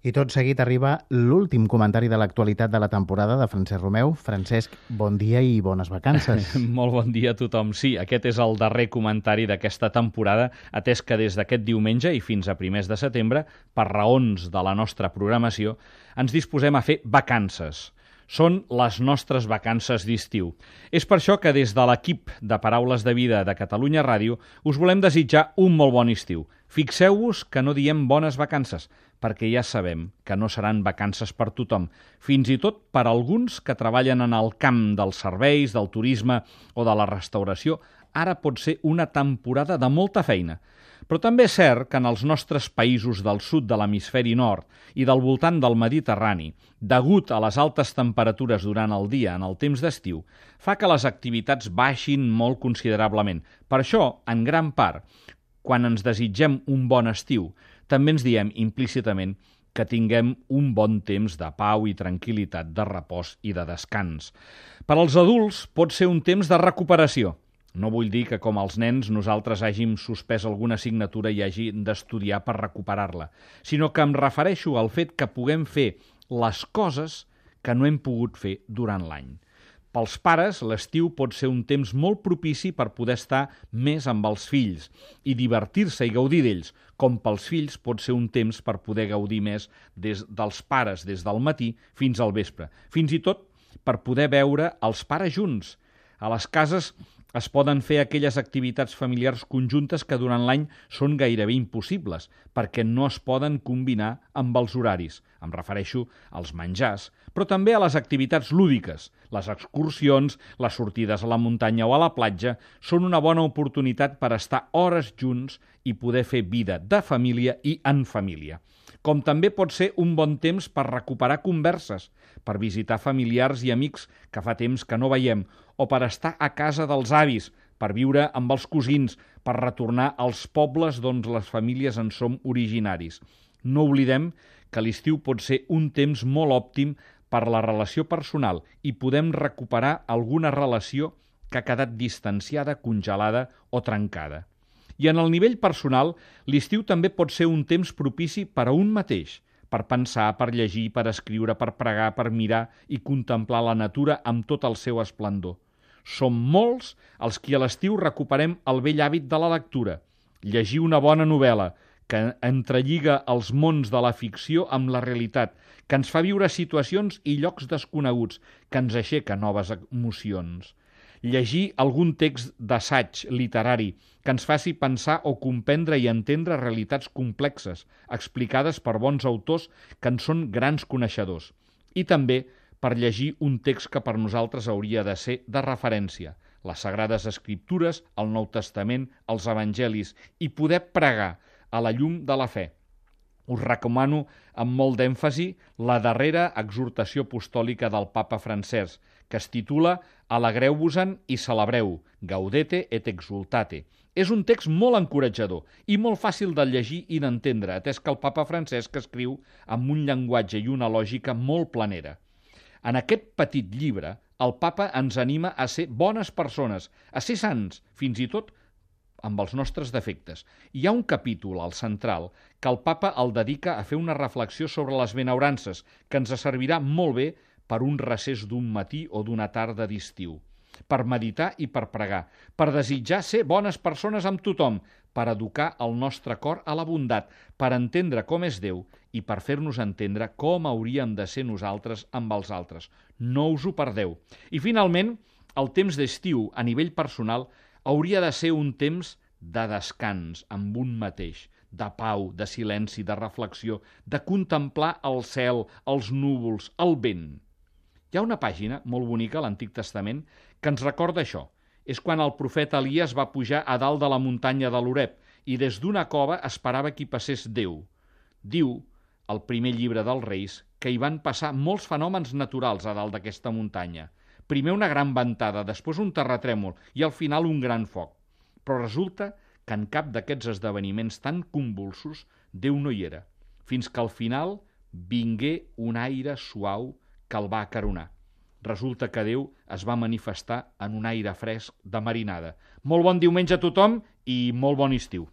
I tot seguit arriba l'últim comentari de l'actualitat de la temporada de Francesc Romeu. Francesc, bon dia i bones vacances. Molt bon dia a tothom. Sí, aquest és el darrer comentari d'aquesta temporada, atès que des d'aquest diumenge i fins a primers de setembre, per raons de la nostra programació, ens disposem a fer vacances són les nostres vacances d'estiu. És per això que des de l'equip de Paraules de Vida de Catalunya Ràdio us volem desitjar un molt bon estiu. Fixeu-vos que no diem bones vacances, perquè ja sabem que no seran vacances per tothom, fins i tot per alguns que treballen en el camp dels serveis, del turisme o de la restauració, ara pot ser una temporada de molta feina. Però també és cert que en els nostres països del sud de l'hemisferi nord i del voltant del Mediterrani, degut a les altes temperatures durant el dia en el temps d'estiu, fa que les activitats baixin molt considerablement. Per això, en gran part, quan ens desitgem un bon estiu, també ens diem implícitament que tinguem un bon temps de pau i tranquil·litat, de repòs i de descans. Per als adults pot ser un temps de recuperació, no vull dir que, com els nens, nosaltres hàgim suspès alguna assignatura i hagi d'estudiar per recuperar-la, sinó que em refereixo al fet que puguem fer les coses que no hem pogut fer durant l'any. Pels pares, l'estiu pot ser un temps molt propici per poder estar més amb els fills i divertir-se i gaudir d'ells, com pels fills pot ser un temps per poder gaudir més des dels pares des del matí fins al vespre, fins i tot per poder veure els pares junts. A les cases es poden fer aquelles activitats familiars conjuntes que durant l'any són gairebé impossibles, perquè no es poden combinar amb els horaris. Em refereixo als menjars, però també a les activitats lúdiques. Les excursions, les sortides a la muntanya o a la platja són una bona oportunitat per estar hores junts i poder fer vida de família i en família com també pot ser un bon temps per recuperar converses, per visitar familiars i amics que fa temps que no veiem, o per estar a casa dels avis, per viure amb els cosins, per retornar als pobles d'on les famílies en som originaris. No oblidem que l'estiu pot ser un temps molt òptim per la relació personal i podem recuperar alguna relació que ha quedat distanciada, congelada o trencada. I en el nivell personal, l'estiu també pot ser un temps propici per a un mateix, per pensar, per llegir, per escriure, per pregar, per mirar i contemplar la natura amb tot el seu esplendor. Som molts els qui a l'estiu recuperem el vell hàbit de la lectura, llegir una bona novel·la, que entrelliga els mons de la ficció amb la realitat, que ens fa viure situacions i llocs desconeguts, que ens aixeca noves emocions llegir algun text d'assaig literari que ens faci pensar o comprendre i entendre realitats complexes, explicades per bons autors que en són grans coneixedors. I també per llegir un text que per nosaltres hauria de ser de referència, les Sagrades Escriptures, el Nou Testament, els Evangelis, i poder pregar a la llum de la fe. Us recomano amb molt d'èmfasi la darrera exhortació apostòlica del papa Francesc, que es titula Alegreu-vos-en i celebreu, gaudete et exultate. És un text molt encoratjador i molt fàcil de llegir i d'entendre, atès que el papa Francesc escriu amb un llenguatge i una lògica molt planera. En aquest petit llibre, el papa ens anima a ser bones persones, a ser sants, fins i tot amb els nostres defectes. Hi ha un capítol, al central, que el papa el dedica a fer una reflexió sobre les benaurances, que ens servirà molt bé per un recés d'un matí o d'una tarda d'estiu, per meditar i per pregar, per desitjar ser bones persones amb tothom, per educar el nostre cor a la bondat, per entendre com és Déu i per fer-nos entendre com hauríem de ser nosaltres amb els altres. No us ho perdeu. I finalment, el temps d'estiu a nivell personal hauria de ser un temps de descans amb un mateix, de pau, de silenci, de reflexió, de contemplar el cel, els núvols, el vent. Hi ha una pàgina molt bonica a l'Antic Testament que ens recorda això. És quan el profeta Elias va pujar a dalt de la muntanya de l'Oreb i des d'una cova esperava que hi passés Déu. Diu, el primer llibre dels Reis, que hi van passar molts fenòmens naturals a dalt d'aquesta muntanya. Primer una gran ventada, després un terratrèmol i al final un gran foc. Però resulta que en cap d'aquests esdeveniments tan convulsos Déu no hi era, fins que al final vingué un aire suau que el va acaronar. Resulta que Déu es va manifestar en un aire fresc de marinada. Molt bon diumenge a tothom i molt bon estiu.